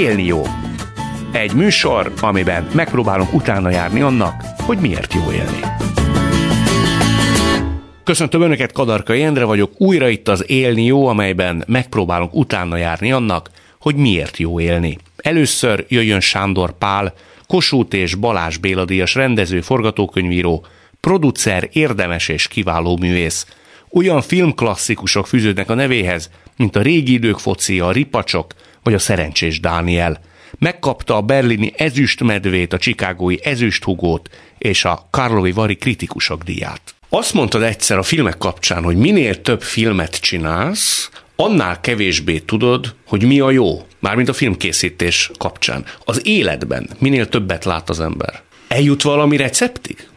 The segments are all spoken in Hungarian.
Élni jó. Egy műsor, amiben megpróbálunk utána járni annak, hogy miért jó élni. Köszöntöm Önöket, Kadarka Jendre vagyok, újra itt az Élni jó, amelyben megpróbálunk utána járni annak, hogy miért jó élni. Először jöjjön Sándor Pál, Kossuth és Balázs Béla rendező, forgatókönyvíró, producer, érdemes és kiváló művész. Olyan filmklasszikusok fűződnek a nevéhez, mint a régi idők focia, a ripacsok vagy a szerencsés Dániel. Megkapta a berlini ezüstmedvét, a csikágói ezüsthugót és a Karlovi Vari kritikusok díját. Azt mondtad egyszer a filmek kapcsán, hogy minél több filmet csinálsz, annál kevésbé tudod, hogy mi a jó, mármint a filmkészítés kapcsán. Az életben minél többet lát az ember. Eljut valami receptig?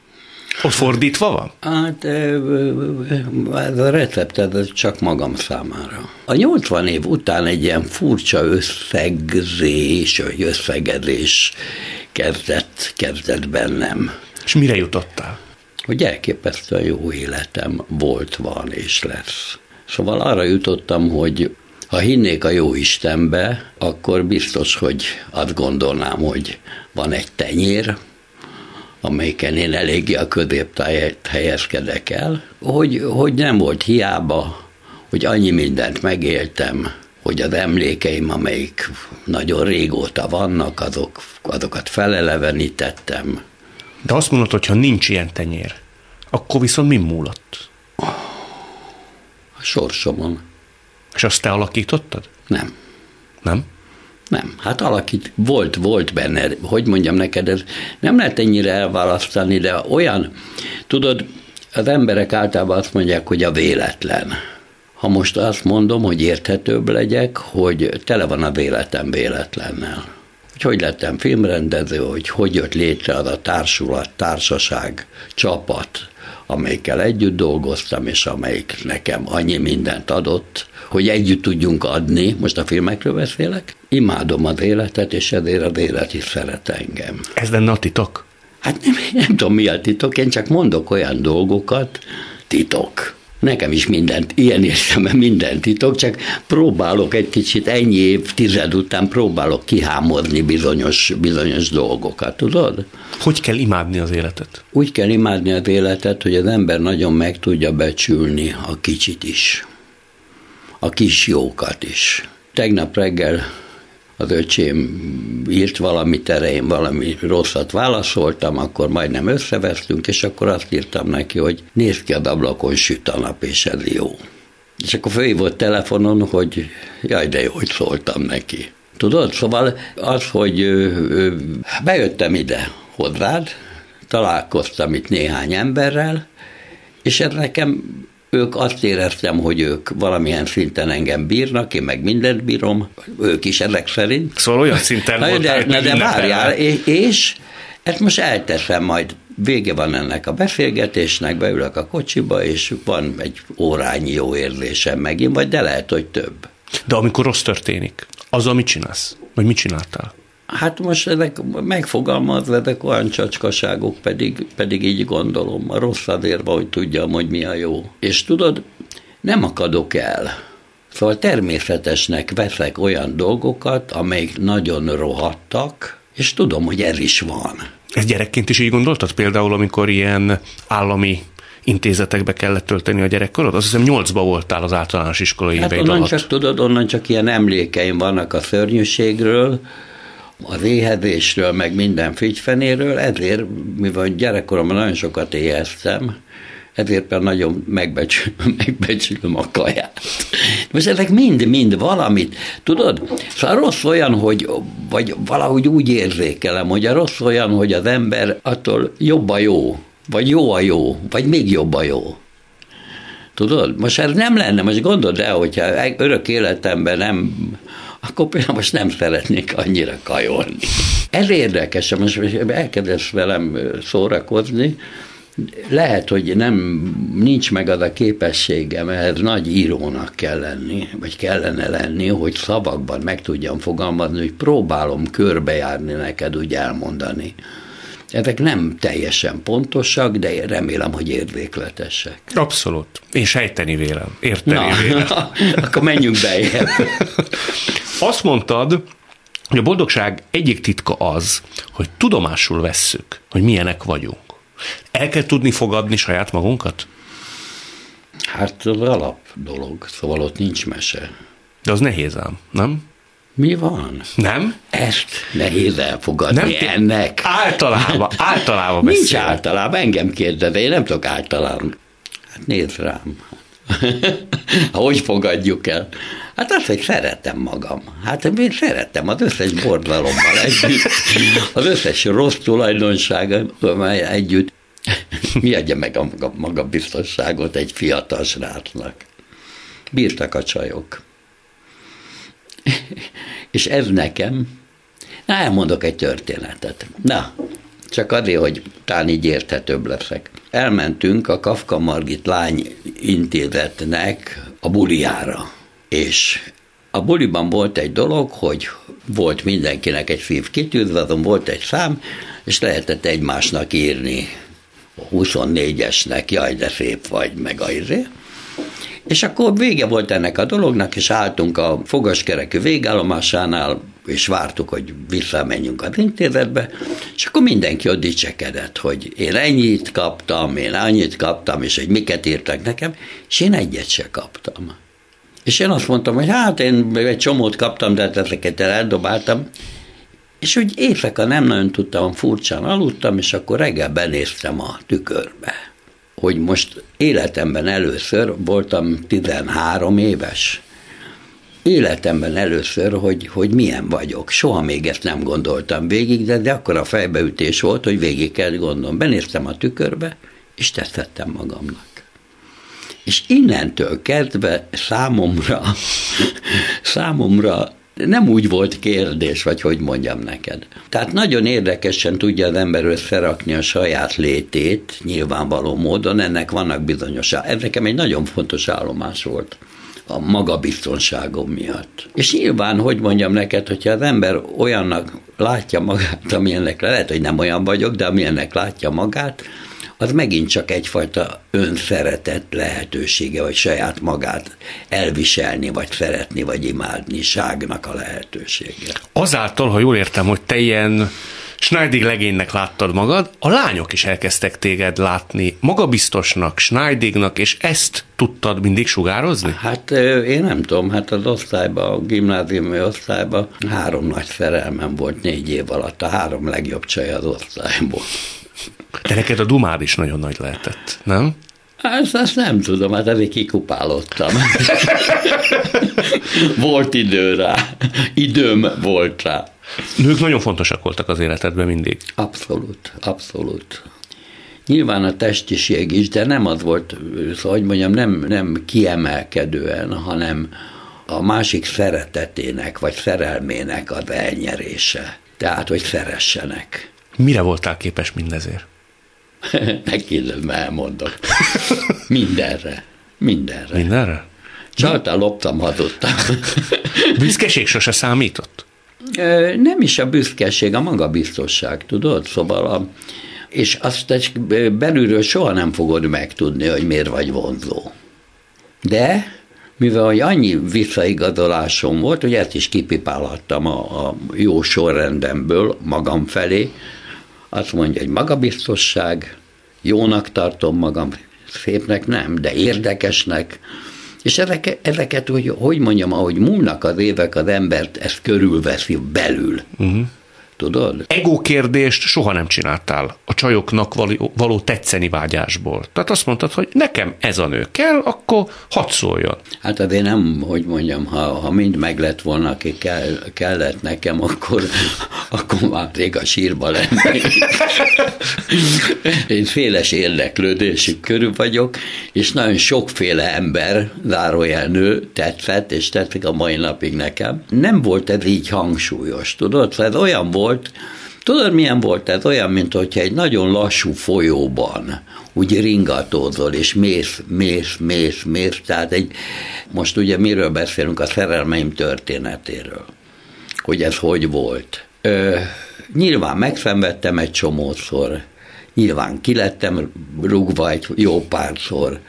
Ott fordítva van? Hát ez a recept ez csak magam számára. A 80 év után egy ilyen furcsa összegzés, vagy összegezés kezdett, kezdett bennem. És mire jutottál? Hogy elképesztően jó életem volt, van és lesz. Szóval arra jutottam, hogy ha hinnék a jó Istenbe, akkor biztos, hogy azt gondolnám, hogy van egy tenyér, amelyiken én eléggé a középtáját helyezkedek el, hogy, hogy nem volt hiába, hogy annyi mindent megéltem, hogy az emlékeim, amelyik nagyon régóta vannak, azok, azokat felelevenítettem. De azt mondod, hogy ha nincs ilyen tenyér, akkor viszont mi múlott? A sorsomon. És azt te alakítottad? Nem. Nem? Nem, hát alakít, volt, volt benne, hogy mondjam neked, ez nem lehet ennyire elválasztani, de olyan, tudod, az emberek általában azt mondják, hogy a véletlen. Ha most azt mondom, hogy érthetőbb legyek, hogy tele van a véletem véletlennel. Hogy hogy lettem filmrendező, hogy hogy jött létre az a társulat, társaság, csapat, amelyikkel együtt dolgoztam, és amelyik nekem annyi mindent adott, hogy együtt tudjunk adni, most a filmekről beszélek, imádom az életet, és ezért az élet is szeret engem. Ez lenne a titok? Hát nem, nem tudom, mi a titok, én csak mondok olyan dolgokat, titok. Nekem is mindent, ilyen értelemben minden titok, csak próbálok egy kicsit ennyi évtized után próbálok kihámozni bizonyos, bizonyos dolgokat, tudod? Hogy kell imádni az életet? Úgy kell imádni az életet, hogy az ember nagyon meg tudja becsülni a kicsit is. A kis jókat is. Tegnap reggel az öcsém írt valamit erre, én valami rosszat válaszoltam, akkor majdnem összevesztünk, és akkor azt írtam neki, hogy nézd ki az ablakon, süt a nap, és ez jó. És akkor fölhívott telefonon, hogy jaj, de jó, hogy szóltam neki. Tudod, szóval az, hogy bejöttem ide hozzád, találkoztam itt néhány emberrel, és ez nekem ők azt éreztem, hogy ők valamilyen szinten engem bírnak, én meg mindent bírom, ők is ezek szerint. Szóval olyan szinten na, de, na, de várjál, és, és ezt most elteszem majd vége van ennek a beszélgetésnek, beülök a kocsiba, és van egy órányi jó érzésem megint, vagy de lehet, hogy több. De amikor rossz történik, az, amit csinálsz? Vagy mit csináltál? Hát most ezek megfogalmazva, ezek olyan csacskaságok, pedig, pedig így gondolom. A rossz azért van, hogy tudjam, hogy mi a jó. És tudod, nem akadok el. Szóval természetesnek veszek olyan dolgokat, amelyek nagyon rohadtak, és tudom, hogy ez is van. Ez gyerekként is így gondoltad? Például, amikor ilyen állami intézetekbe kellett tölteni a gyerekkorod? Azt hiszem nyolcba voltál az általános iskolai hát onnan alatt. csak tudod, onnan csak ilyen emlékeim vannak a szörnyűségről, az éhezésről, meg minden figyfenéről, ezért, mivel gyerekkoromban nagyon sokat éheztem, ezért már nagyon megbecsülöm, megbecsülöm a kaját. Most ezek mind-mind valamit, tudod? Szóval rossz olyan, hogy, vagy valahogy úgy érzékelem, hogy a rossz olyan, hogy az ember attól jobb a jó, vagy jó a jó, vagy még jobb a jó. Tudod? Most ez nem lenne, most gondold el, hogyha örök életemben nem akkor például most nem szeretnék annyira kajolni. Ez érdekes, most elkezdesz velem szórakozni, lehet, hogy nem, nincs meg az a képességem, ehhez nagy írónak kell lenni, vagy kellene lenni, hogy szavakban meg tudjam fogalmazni, hogy próbálom körbejárni neked, úgy elmondani. Ezek nem teljesen pontosak, de remélem, hogy érzékletesek. Abszolút. Én sejteni vélem, érteni Na, vélem. akkor menjünk be. Azt mondtad, hogy a boldogság egyik titka az, hogy tudomásul vesszük, hogy milyenek vagyunk. El kell tudni fogadni saját magunkat? Hát az alap dolog, szóval ott nincs mese. De az nehéz ám, nem? Mi van? Nem? Ezt nehéz elfogadni nem, ennek. Általában, általában beszél. Nincs általában, engem kérdez, én nem tudok általában. Hát nézd rám. hogy fogadjuk el? Hát azt, hogy szeretem magam. Hát én szeretem az összes bordalommal együtt, az összes rossz tulajdonsággal együtt. Mi adja meg a magabiztosságot egy fiatal srácnak? Bírtak a csajok. És ez nekem, na elmondok egy történetet. Na, csak azért, hogy talán így érthetőbb leszek. Elmentünk a Kafka Margit lány intézetnek a buliára, és a buliban volt egy dolog, hogy volt mindenkinek egy szív kitűzve, azon volt egy szám, és lehetett egymásnak írni 24-esnek, jaj, de szép vagy, meg a izé. És akkor vége volt ennek a dolognak, és álltunk a fogaskerekű végállomásánál, és vártuk, hogy visszamenjünk az intézetbe, és akkor mindenki ott dicsekedett, hogy én ennyit kaptam, én annyit kaptam, és hogy miket írtak nekem, és én egyet se kaptam. És én azt mondtam, hogy hát én egy csomót kaptam, de hát ezeket eldobáltam, és úgy éjszaka nem nagyon tudtam, furcsán aludtam, és akkor reggel benéztem a tükörbe hogy most életemben először voltam 13 éves. Életemben először, hogy, hogy milyen vagyok. Soha még ezt nem gondoltam végig, de, de akkor a fejbeütés volt, hogy végig kell gondolnom. Benéztem a tükörbe, és tetszettem magamnak. És innentől kezdve számomra, számomra nem úgy volt kérdés, vagy hogy mondjam neked. Tehát nagyon érdekesen tudja az ember összerakni a saját létét, nyilvánvaló módon, ennek vannak bizonyos, ez nekem egy nagyon fontos állomás volt a magabiztonságom miatt. És nyilván, hogy mondjam neked, hogyha az ember olyannak látja magát, amilyennek lehet, hogy nem olyan vagyok, de amilyennek látja magát, az megint csak egyfajta önszeretet lehetősége, vagy saját magát elviselni, vagy szeretni, vagy imádni ságnak a lehetősége. Azáltal, ha jól értem, hogy te ilyen Schneidig legénynek láttad magad, a lányok is elkezdtek téged látni magabiztosnak, Schneidignak, és ezt tudtad mindig sugározni? Hát én nem tudom, hát az osztályban, a gimnáziumi osztályban három nagy szerelmem volt négy év alatt, a három legjobb csaj az osztályból. De neked a dumád is nagyon nagy lehetett, nem? Ezt, ezt nem tudom, hát elég kikupálottam. volt idő rá, időm volt rá. Nők nagyon fontosak voltak az életedben mindig. Abszolút, abszolút. Nyilván a testiség is, de nem az volt, szóval, hogy mondjam, nem, nem kiemelkedően, hanem a másik szeretetének, vagy szerelmének az elnyerése. Tehát, hogy szeressenek. Mire voltál képes mindezért? Megkérdezem, elmondok. Mindenre. Mindenre. Mindenre? Csaltál, loptam, hazudtam. Büszkeség sose számított? Nem is a büszkeség, a magabiztosság, tudod? Szóval a, és azt belülről soha nem fogod megtudni, hogy miért vagy vonzó. De mivel hogy annyi visszaigazolásom volt, hogy ezt is kipipálhattam a, a jó sorrendemből magam felé, azt mondja, hogy magabiztosság, jónak tartom magam, szépnek nem, de érdekesnek, és ezek, ezeket, hogy, hogy mondjam, ahogy múlnak az évek, az embert ezt körülveszi belül. Uh-huh. Tudod? Ego kérdést soha nem csináltál a csajoknak való, való tetszeni vágyásból. Tehát azt mondtad, hogy nekem ez a nő kell, akkor hadd szóljon. Hát azért nem, hogy mondjam, ha, ha mind meg lett volna, aki kell, kellett nekem, akkor, akkor már rég a sírba lennék. Én féles érdeklődésük körül vagyok, és nagyon sokféle ember, zárójel nő, tetszett, és tetszik a mai napig nekem. Nem volt ez így hangsúlyos, tudod? Szóval ez olyan volt, volt. Tudod, milyen volt ez? Olyan, mint hogyha egy nagyon lassú folyóban úgy ringatózol, és mész, mész, mész, mész. Tehát egy, most ugye miről beszélünk? A szerelmeim történetéről. Hogy ez hogy volt. Ö, nyilván megszenvedtem egy csomószor, nyilván kilettem rúgva egy jó párszor,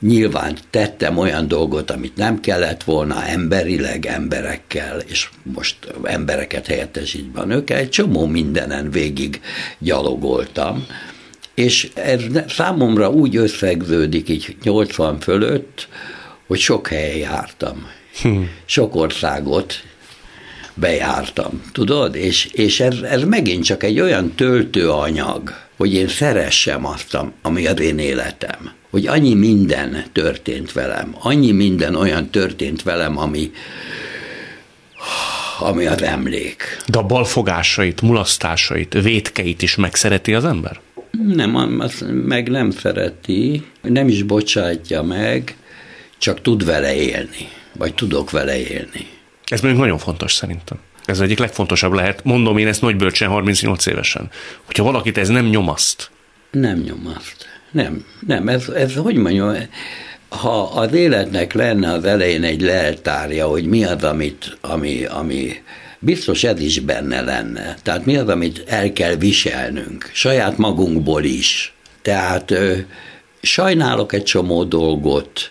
Nyilván tettem olyan dolgot, amit nem kellett volna emberileg emberekkel, és most embereket helyettesítve a nőkkel, egy csomó mindenen végig gyalogoltam, és ez számomra úgy összegződik így 80 fölött, hogy sok helyen jártam. Hm. Sok országot bejártam, tudod? És, és ez, ez megint csak egy olyan töltőanyag, hogy én szeressem azt, ami az én életem. Hogy annyi minden történt velem, annyi minden olyan történt velem, ami, ami az emlék. De a balfogásait, mulasztásait, vétkeit is megszereti az ember? Nem, azt meg nem szereti, nem is bocsátja meg, csak tud vele élni, vagy tudok vele élni. Ez mondjuk nagyon fontos szerintem. Ez egyik legfontosabb lehet. Mondom én ezt nagy bölcsen 38 évesen. Hogyha valakit ez nem nyomaszt. Nem nyomaszt. Nem, nem, ez, ez hogy mondjam, ha az életnek lenne az elején egy leltárja, hogy mi az, amit, ami, ami biztos ez is benne lenne. Tehát mi az, amit el kell viselnünk, saját magunkból is. Tehát ö, sajnálok egy csomó dolgot,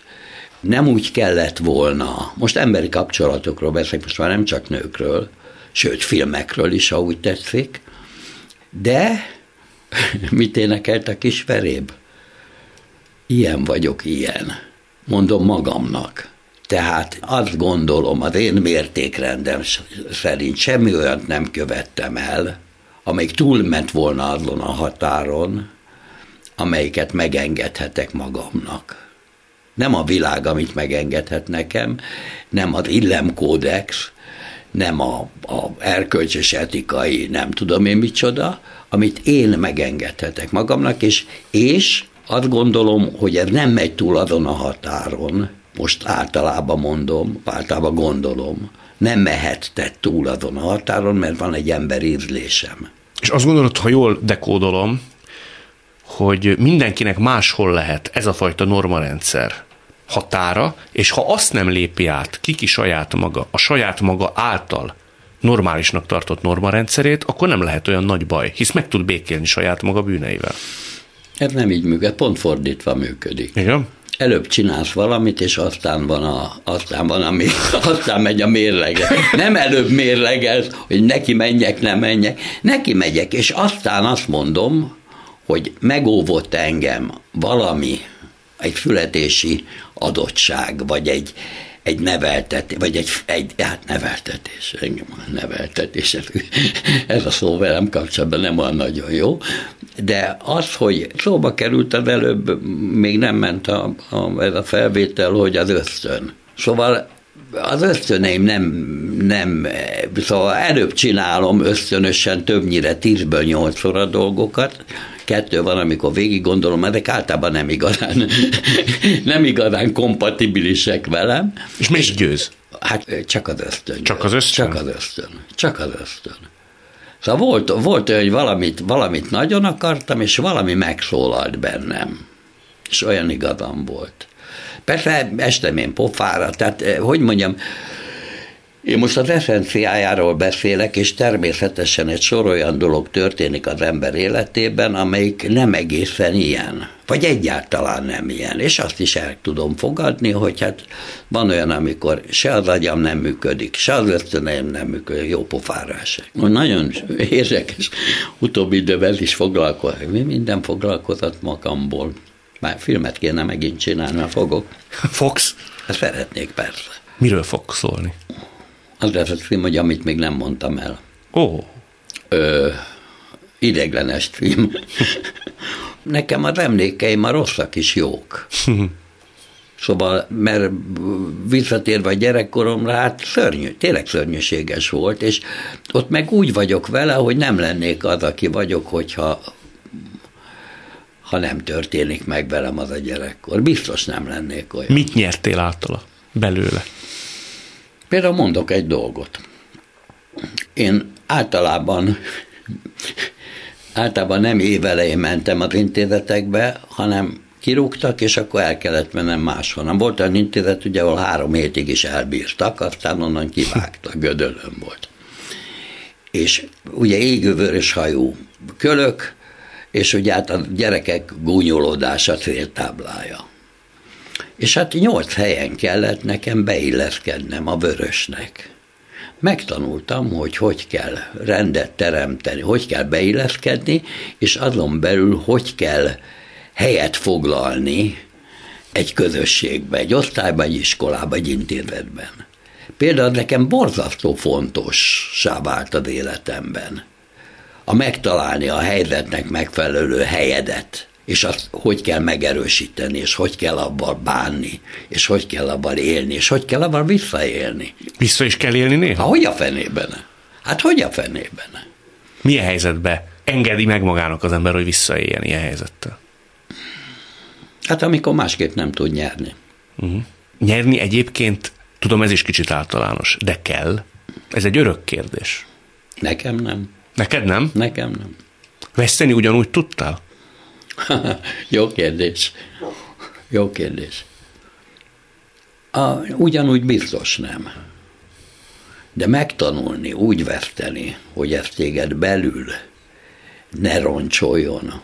nem úgy kellett volna. Most emberi kapcsolatokról beszélek, most már nem csak nőkről, sőt filmekről is, ha tetszik. De mit énekelt a kis veréb? Ilyen vagyok, ilyen. Mondom magamnak. Tehát azt gondolom, az én mértékrendem szerint semmi olyat nem követtem el, amelyik túlment volna azon a határon, amelyiket megengedhetek magamnak. Nem a világ, amit megengedhet nekem, nem az illemkódex, nem a, a erkölcsös etikai, nem tudom én micsoda, amit én megengedhetek magamnak, és, és azt gondolom, hogy ez nem megy túl azon a határon, most általában mondom, általában gondolom, nem mehet túl azon a határon, mert van egy ember ízlésem. És azt gondolod, ha jól dekódolom, hogy mindenkinek máshol lehet ez a fajta normarendszer határa, és ha azt nem lépi át kiki saját maga, a saját maga által normálisnak tartott normarendszerét, akkor nem lehet olyan nagy baj, hisz meg tud békélni saját maga bűneivel. Ez nem így működik, pont fordítva működik. Igen? előbb csinálsz valamit, és aztán van, a, aztán van a, aztán megy a mérlege. Nem előbb mérlegez, hogy neki menjek, nem menjek. Neki megyek, és aztán azt mondom, hogy megóvott engem valami, egy születési adottság, vagy egy, egy neveltetés, vagy egy, egy hát neveltetés, engem a neveltetés, ez, ez a szó velem kapcsolatban nem olyan nagyon jó, de az, hogy szóba került az előbb, még nem ment a, a, ez a felvétel, hogy az ösztön. Szóval az ösztöneim nem, nem, szóval előbb csinálom ösztönösen többnyire tízből nyolcszor a dolgokat, kettő van, amikor végig gondolom, ezek általában nem igazán, nem igazán kompatibilisek velem. És mi győz? Hát csak az ösztön. Csak az ösztön? Csak az ösztön. Csak az ösztön. Szóval volt, volt hogy valamit, valamit nagyon akartam, és valami megszólalt bennem. És olyan igazam volt. Persze estem én pofára, tehát eh, hogy mondjam, én most az eszenciájáról beszélek, és természetesen egy sor olyan dolog történik az ember életében, amelyik nem egészen ilyen, vagy egyáltalán nem ilyen, és azt is el tudom fogadni, hogy hát van olyan, amikor se az agyam nem működik, se az ösztöneim nem működik, jó pofára se. Nagyon érdekes, utóbbi időben is foglalkozik, mi minden foglalkozott magamból. Már filmet kéne megint csinálni, mert fogok. Fogsz? Hát szeretnék persze. Miről fog szólni? Az lesz a film, hogy amit még nem mondtam el. Ó. Oh. Ö, ideglenes film. Nekem az emlékeim a rosszak is jók. Szóval, mert visszatérve a gyerekkoromra, hát szörnyű, tényleg szörnyűséges volt, és ott meg úgy vagyok vele, hogy nem lennék az, aki vagyok, hogyha ha nem történik meg velem az a gyerekkor. Biztos nem lennék olyan. Mit nyertél általa belőle? Például mondok egy dolgot. Én általában általában nem évelején mentem az intézetekbe, hanem kirúgtak, és akkor el kellett mennem máshonnan. Volt olyan intézet, ugye, ahol három hétig is elbírtak, aztán onnan kivágtak, gödölön volt. És ugye égővörös hajú kölök, és ugye hát a gyerekek gúnyolódása céltáblája. És hát nyolc helyen kellett nekem beilleszkednem a vörösnek. Megtanultam, hogy hogy kell rendet teremteni, hogy kell beilleszkedni, és azon belül hogy kell helyet foglalni egy közösségbe, egy osztályban, egy iskolában, egy intézetben. Például nekem borzasztó fontos vált az életemben. A megtalálni a helyzetnek megfelelő helyedet, és azt hogy kell megerősíteni, és hogy kell abban bánni, és hogy kell abban élni, és hogy kell abban visszaélni. Vissza is kell élni néha? Ha, hogy a fenében? Hát hogy a fenében? Milyen helyzetbe engedi meg magának az ember, hogy visszaéljen ilyen helyzettel? Hát amikor másképp nem tud nyerni. Uh-huh. Nyerni egyébként, tudom, ez is kicsit általános, de kell. Ez egy örök kérdés. Nekem nem. Neked nem? Nekem nem. Veszteni ugyanúgy tudtál? Jó kérdés. Jó kérdés. A, ugyanúgy biztos nem. De megtanulni, úgy veszteni, hogy ezt téged belül ne roncsoljon,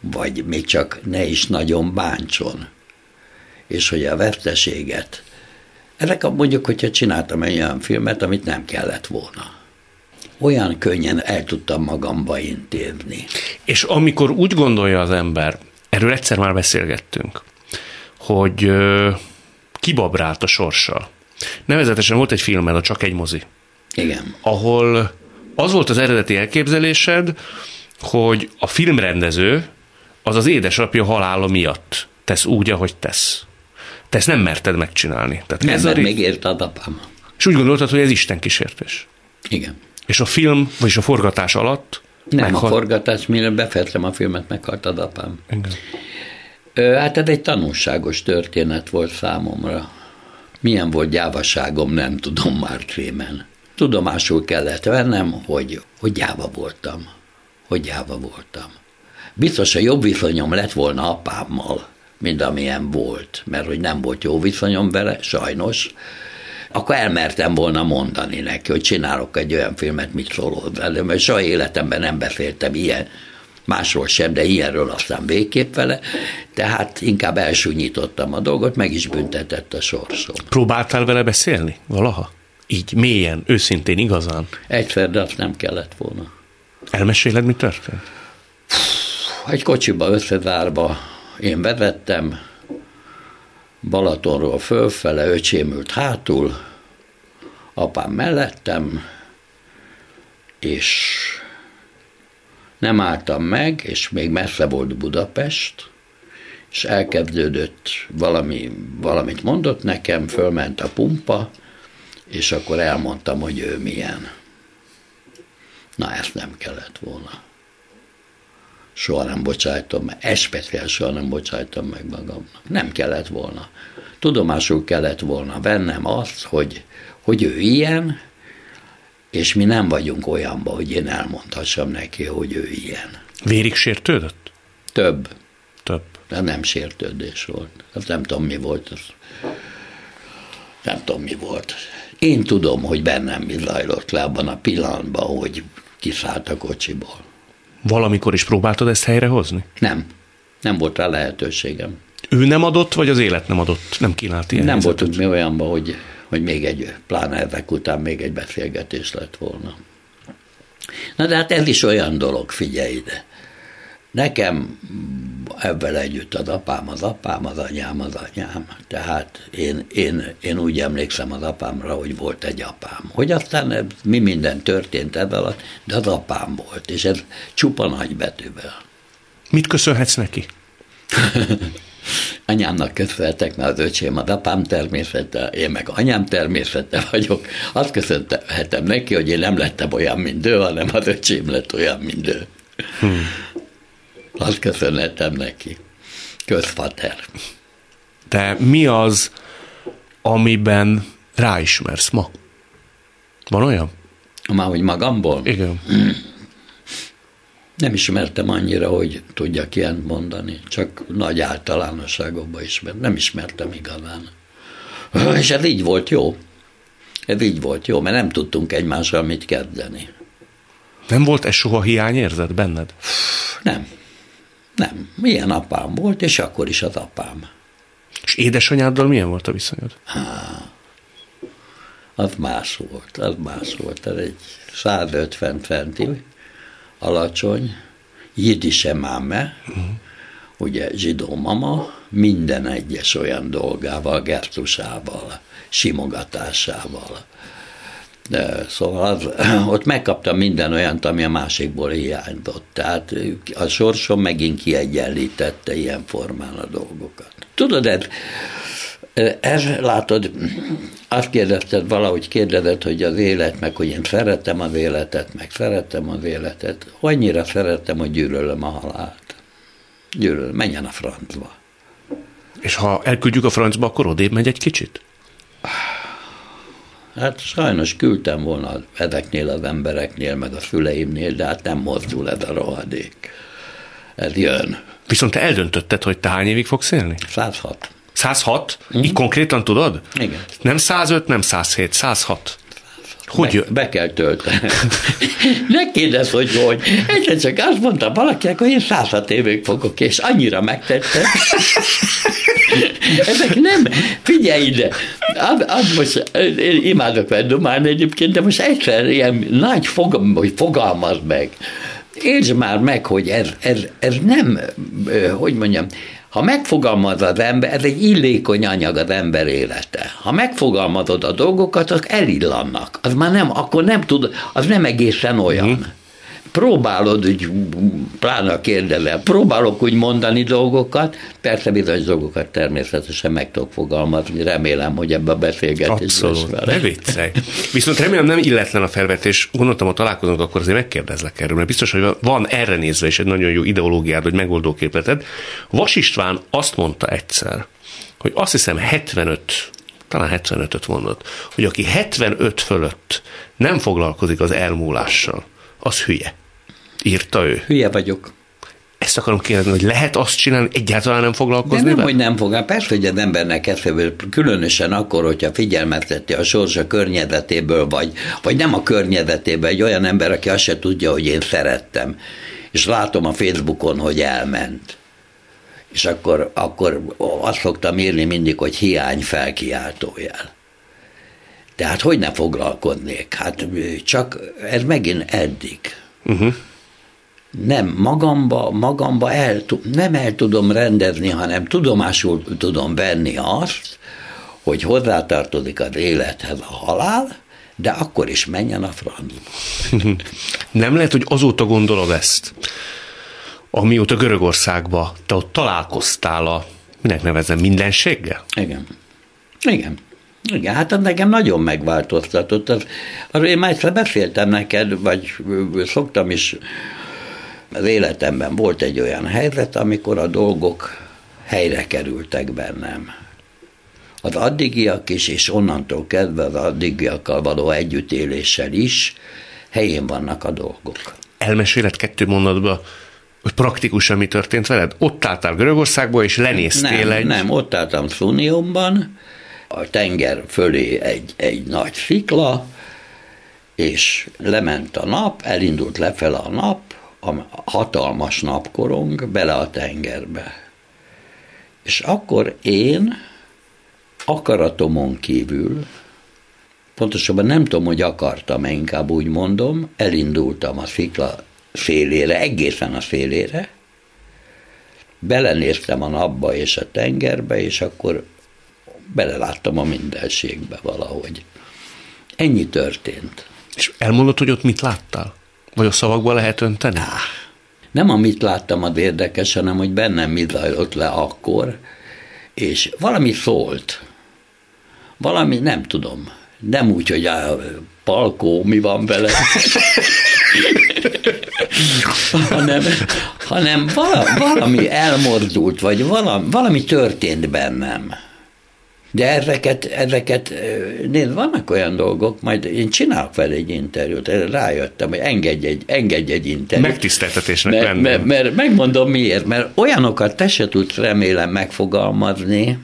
vagy még csak ne is nagyon bántson, és hogy a veszteséget, ezek a, mondjuk, hogyha csináltam egy olyan filmet, amit nem kellett volna. Olyan könnyen el tudtam magamba intézni. És amikor úgy gondolja az ember, erről egyszer már beszélgettünk, hogy kibabrált a sorssal. Nevezetesen volt egy filmed, a Csak egy mozi. Igen. Ahol az volt az eredeti elképzelésed, hogy a filmrendező az az édesapja halála miatt tesz úgy, ahogy tesz. Te ezt nem merted megcsinálni. Tehát nem, ez mert a... még ért a apám. És úgy gondoltad, hogy ez Isten kísértés. Igen. És a film, vagyis a forgatás alatt nem, meghal... a forgatás, mire befejeztem a filmet, meghalt az apám. Igen. Hát ez egy tanulságos történet volt számomra. Milyen volt gyávaságom, nem tudom már trémen. Tudomásul kellett vennem, hogy, hogy gyáva voltam. Hogy gyáva voltam. Biztos, a jobb viszonyom lett volna apámmal, mint amilyen volt, mert hogy nem volt jó viszonyom vele, sajnos, akkor elmertem volna mondani neki, hogy csinálok egy olyan filmet, mit szólod vele, mert soha életemben nem beszéltem ilyen, másról sem, de ilyenről aztán végképp vele, tehát inkább elsúnyítottam a dolgot, meg is büntetett a sorsom. Próbáltál vele beszélni valaha? Így mélyen, őszintén, igazán? Egyszer, de azt nem kellett volna. Elmeséled, mi történt? Egy kocsiba összezárva én vezettem, Balatonról fölfele, öcsém ült hátul, apám mellettem, és nem álltam meg, és még messze volt Budapest, és elkezdődött valami, valamit mondott nekem, fölment a pumpa, és akkor elmondtam, hogy ő milyen. Na, ezt nem kellett volna. Soha nem bocsájtom meg, especiál soha nem bocsájtom meg magamnak. Nem kellett volna. Tudomásul kellett volna vennem azt, hogy, hogy ő ilyen, és mi nem vagyunk olyanban, hogy én elmondhassam neki, hogy ő ilyen. Vérig sértődött? Több. Több. De nem sértődés volt. Az nem tudom, mi volt. Az. Nem tudom, mi volt. Én tudom, hogy bennem mi zajlott le abban a pillanatban, hogy kiszállt a kocsiból. Valamikor is próbáltad ezt helyrehozni? Nem. Nem volt rá lehetőségem. Ő nem adott, vagy az élet nem adott? Nem kínált ilyen Nem voltunk mi olyanban, hogy, hogy még egy, pláne ezek után még egy beszélgetés lett volna. Na de hát ez is olyan dolog, figyelj ide. Nekem ebben együtt az apám az apám, az anyám az anyám. Tehát én, én, én úgy emlékszem az apámra, hogy volt egy apám. Hogy aztán mi minden történt ez alatt, de az apám volt, és ez csupa nagy betűvel. Mit köszönhetsz neki? Anyámnak köszönhetek, mert az öcsém az apám természete, én meg anyám természete vagyok. Azt köszönhetem neki, hogy én nem lettem olyan, mint ő, hanem az öcsém lett olyan, mint ő. Hmm. Azt köszönhetem neki. Közfater. De mi az, amiben ráismersz ma? Van olyan? Már hogy magamból? Igen. Nem ismertem annyira, hogy tudjak ilyen mondani, csak nagy általánosságokban ismertem. Nem ismertem igazán. És ez így volt jó. Ez így volt jó, mert nem tudtunk egymással mit kezdeni. Nem volt ez soha hiányérzet benned? Nem. Nem. Milyen apám volt, és akkor is az apám. És édesanyáddal milyen volt a viszonyod? Az más volt, az más volt. Ez egy 150 centi, alacsony, jidise máme, uh-huh. ugye zsidó mama, minden egyes olyan dolgával, gertusával, simogatásával. Szóval ott megkaptam minden olyant, ami a másikból hiányzott. Tehát a sorsom megint kiegyenlítette ilyen formán a dolgokat. Tudod, ez, ez látod, azt kérdezted, valahogy kérdezed, hogy az élet, meg hogy én szeretem az életet, meg szeretem az életet. Annyira szeretem, hogy gyűlölöm a halált. Gyűlölöm, menjen a francba. És ha elküldjük a francba, akkor odébb megy egy kicsit? Hát sajnos küldtem volna ezeknél az embereknél, meg a szüleimnél, de hát nem mozdul ez a rohadék. Ez jön. Viszont te eldöntötted, hogy te hány évig fogsz élni? 106. 106? Uh-huh. Így konkrétan tudod? Igen. Nem 105, nem 107, 106. Hogy be, be kell tölteni. ne kérdezz, hogy hogy. Egyszer csak azt mondta valakinek, hogy én 106 évig fogok, és annyira megtette. Ezek nem, figyelj ide, az, az most, én imádok verdomálni egyébként, de most egyszer ilyen nagy fogam, hogy fogalmaz meg. Értsd már meg, hogy ez, ez, ez nem, hogy mondjam, ha megfogalmaz az ember, ez egy illékony anyag az ember élete. Ha megfogalmazod a dolgokat, azok elillannak. Az már nem, akkor nem tud, az nem egészen olyan. Mm próbálod, úgy, pláne kérdezel, próbálok úgy mondani dolgokat, persze bizonyos dolgokat természetesen meg tudok fogalmazni, remélem, hogy ebbe a beszélgetés Abszolút, ne viccelj. Viszont remélem nem illetlen a felvetés, gondoltam, hogy találkozunk, akkor azért megkérdezlek erről, mert biztos, hogy van erre nézve is egy nagyon jó ideológiád, vagy megoldóképleted. Vas István azt mondta egyszer, hogy azt hiszem 75 talán 75-öt mondott, hogy aki 75 fölött nem foglalkozik az elmúlással, az hülye írta ő. Hülye vagyok. Ezt akarom kérdezni, hogy lehet azt csinálni, egyáltalán nem foglalkozni De nem, vele? hogy nem fog. Persze, hogy az embernek eszéből, különösen akkor, hogyha figyelmezteti a sorsa környezetéből, vagy, vagy nem a környezetéből, egy olyan ember, aki azt se tudja, hogy én szerettem, és látom a Facebookon, hogy elment. És akkor, akkor azt szoktam írni mindig, hogy hiány felkiáltójel. Tehát hogy ne foglalkoznék? Hát csak ez megint eddig. Uh-huh nem magamba, magamba el, nem el tudom rendezni, hanem tudomásul tudom venni azt, hogy hozzátartozik az élethez a halál, de akkor is menjen a francba. Nem lehet, hogy azóta gondolod ezt, amióta Görögországba te ott találkoztál a, minek nevezem, mindenséggel? Igen. Igen. Igen, hát az nekem nagyon megváltoztatott. Az, arról én már egyszer beszéltem neked, vagy szoktam is az életemben volt egy olyan helyzet, amikor a dolgok helyre kerültek bennem. Az addigiak is, és onnantól kezdve az addigiakkal való együttéléssel is helyén vannak a dolgok. Elmeséled kettő mondatba, hogy praktikusan mi történt veled? Ott álltál Görögországba, és lenéztél nem, egy... Nem, ott álltam Szuniumban, a tenger fölé egy, egy nagy szikla, és lement a nap, elindult lefele a nap, a hatalmas napkorong bele a tengerbe. És akkor én akaratomon kívül, pontosabban nem tudom, hogy akartam, inkább úgy mondom, elindultam a szikla szélére, egészen a szélére, belenéztem a napba és a tengerbe, és akkor beleláttam a mindenségbe valahogy. Ennyi történt. És elmondod, hogy ott mit láttál? Vagy a szavakba lehet önteni? Nem amit láttam az érdekes, hanem hogy bennem mi zajlott le akkor, és valami szólt. Valami, nem tudom. Nem úgy, hogy a palkó, mi van vele. hanem, hanem valami elmordult, vagy valami, valami történt bennem. De ezeket, ezeket nézd, vannak olyan dolgok, majd én csinálok fel egy interjút, rájöttem, hogy engedj egy, engedj egy interjút. Megtiszteltetésnek mert, lenne. Mert, mert, megmondom miért, mert olyanokat te se tudsz remélem megfogalmazni,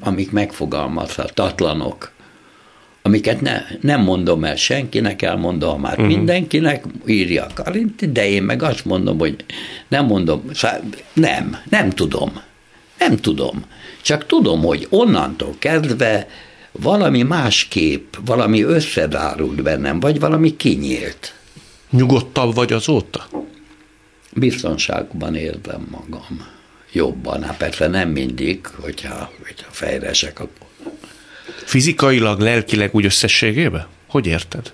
amik megfogalmazhatatlanok amiket ne, nem mondom el senkinek, elmondom már uh-huh. mindenkinek, írja a Karinti, de én meg azt mondom, hogy nem mondom, nem, nem tudom, nem tudom. Csak tudom, hogy onnantól kezdve valami más kép, valami összedárult bennem, vagy valami kinyílt. Nyugodtabb vagy azóta? Biztonságban érzem magam. Jobban. Hát persze nem mindig, hogyha, hogyha fejresek, akkor Fizikailag, lelkileg úgy összességében? Hogy érted?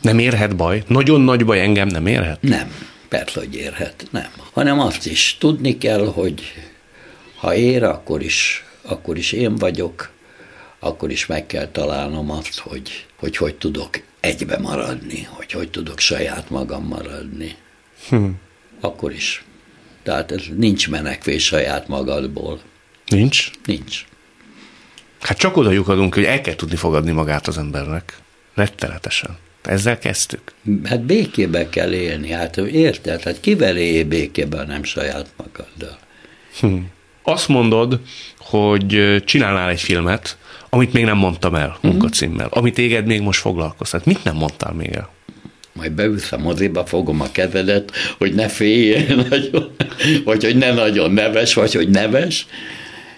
Nem érhet baj? Nagyon nagy baj engem nem érhet? Nem, persze, hogy érhet, nem. Hanem azt is tudni kell, hogy ha ér, akkor is, akkor is én vagyok, akkor is meg kell találnom azt, hogy hogy, hogy tudok egybe maradni, hogy hogy tudok saját magam maradni. Hm. Akkor is. Tehát ez nincs menekvés saját magadból. Nincs? Nincs. Hát csak oda lyukadunk, hogy el kell tudni fogadni magát az embernek. Rettenetesen. Ezzel kezdtük. Hát békébe kell élni, hát érted? Hát kivel élj békében, nem saját magaddal. Hm. Azt mondod, hogy csinálnál egy filmet, amit még nem mondtam el mhm. munkacímmel, uh-huh. amit téged még most foglalkoztat. Mit nem mondtál még el? Majd beülsz a moziba, fogom a kezedet, hogy ne féljél nagyon, vagy hogy ne nagyon neves, vagy hogy neves,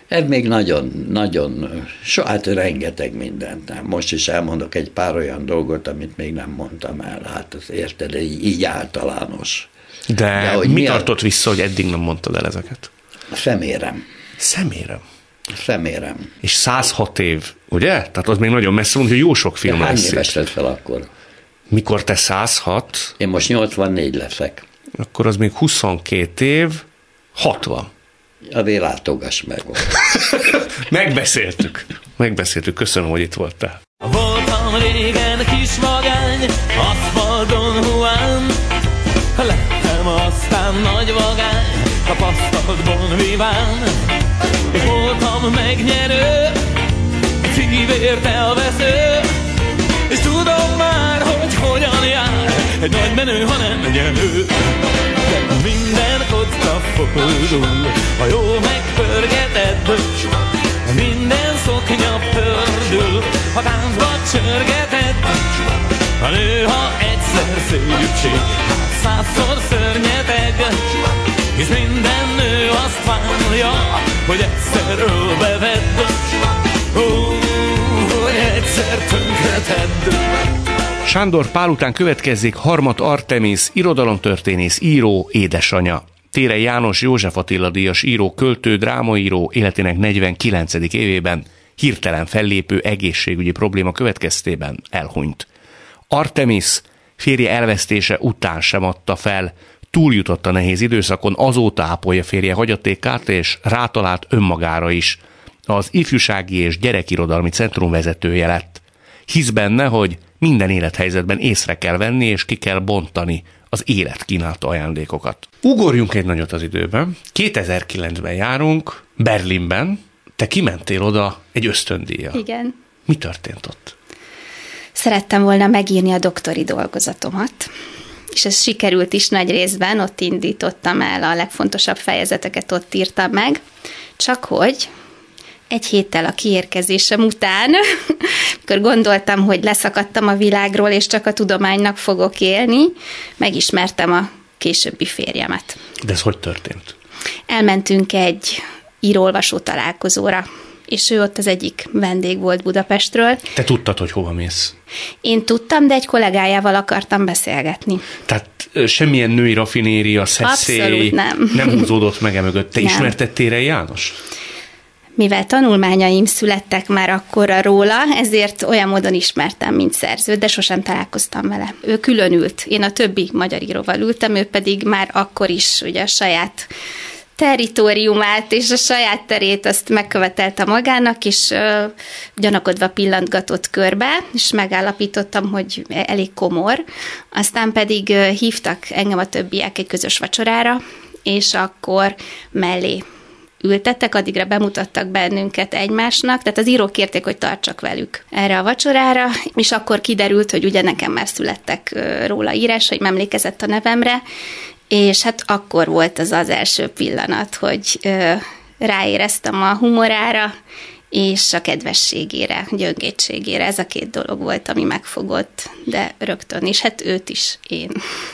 ez még nagyon, nagyon, so, hát rengeteg mindent. Most is elmondok egy pár olyan dolgot, amit még nem mondtam el. Hát az érted, így, így általános. De, De hogy mi, mi tartott a... vissza, hogy eddig nem mondtad el ezeket? Szemérem. Szemérem? Szemérem. És 106 év, ugye? Tehát az még nagyon messze van, hogy jó sok film De hány lesz. éves lett fel akkor? Mikor te 106? Én most 84 leszek. Akkor az még 22 év, 60. Azért látogass meg. Megbeszéltük. Megbeszéltük. Köszönöm, hogy itt voltál. Voltam régen kis vagány, aszfalton huán, lettem aztán nagy vagány, tapasztalt bon viván. És voltam megnyerő, szívért elvesző, és tudom már, hogy hogyan jár, egy nagy menő, ha nem nyerő. Minden kocka fordul, ha jó megpörgeted, minden szoknya pördül, ha táncba csörgeted. A nő, ha egyszer szépség, hát százszor minden várja, hogy egyszer ölbevedd. Ó, hogy egyszer tönkretedd. Sándor Pál után következik Harmat Artemis, irodalomtörténész, író, édesanyja. Tére János József Attila díjas író, költő, drámaíró életének 49. évében hirtelen fellépő egészségügyi probléma következtében elhunyt. Artemis férje elvesztése után sem adta fel, túljutott a nehéz időszakon, azóta ápolja férje hagyatékát, és rátalált önmagára is. Az ifjúsági és gyerekirodalmi centrum vezetője lett. Hisz benne, hogy minden élethelyzetben észre kell venni, és ki kell bontani az élet kínálta ajándékokat. Ugorjunk egy nagyot az időben. 2009-ben járunk, Berlinben. Te kimentél oda egy ösztöndíja. Igen. Mi történt ott? Szerettem volna megírni a doktori dolgozatomat, és ez sikerült is nagy részben, ott indítottam el a legfontosabb fejezeteket, ott írtam meg, csak hogy egy héttel a kiérkezésem után, amikor gondoltam, hogy leszakadtam a világról, és csak a tudománynak fogok élni, megismertem a későbbi férjemet. De ez hogy történt? Elmentünk egy írólvasó találkozóra, és ő ott az egyik vendég volt Budapestről. Te tudtad, hogy hova mész? Én tudtam, de egy kollégájával akartam beszélgetni. Tehát semmilyen női rafinéria, szeszély nem. nem húzódott meg emögött. Te nem. ismertettél János? mivel tanulmányaim születtek már akkora róla, ezért olyan módon ismertem, mint szerző, de sosem találkoztam vele. Ő külön ült, én a többi magyar íróval ültem, ő pedig már akkor is ugye a saját territóriumát és a saját terét azt megkövetelte magának, és ö, gyanakodva pillantgatott körbe, és megállapítottam, hogy elég komor. Aztán pedig ö, hívtak engem a többiek egy közös vacsorára, és akkor mellé ültettek, addigra bemutattak bennünket egymásnak, tehát az írók kérték, hogy tartsak velük erre a vacsorára, és akkor kiderült, hogy ugye nekem már születtek róla írás, hogy emlékezett a nevemre, és hát akkor volt az az első pillanat, hogy ráéreztem a humorára, és a kedvességére, gyöngétségére. Ez a két dolog volt, ami megfogott, de rögtön is, hát őt is, én.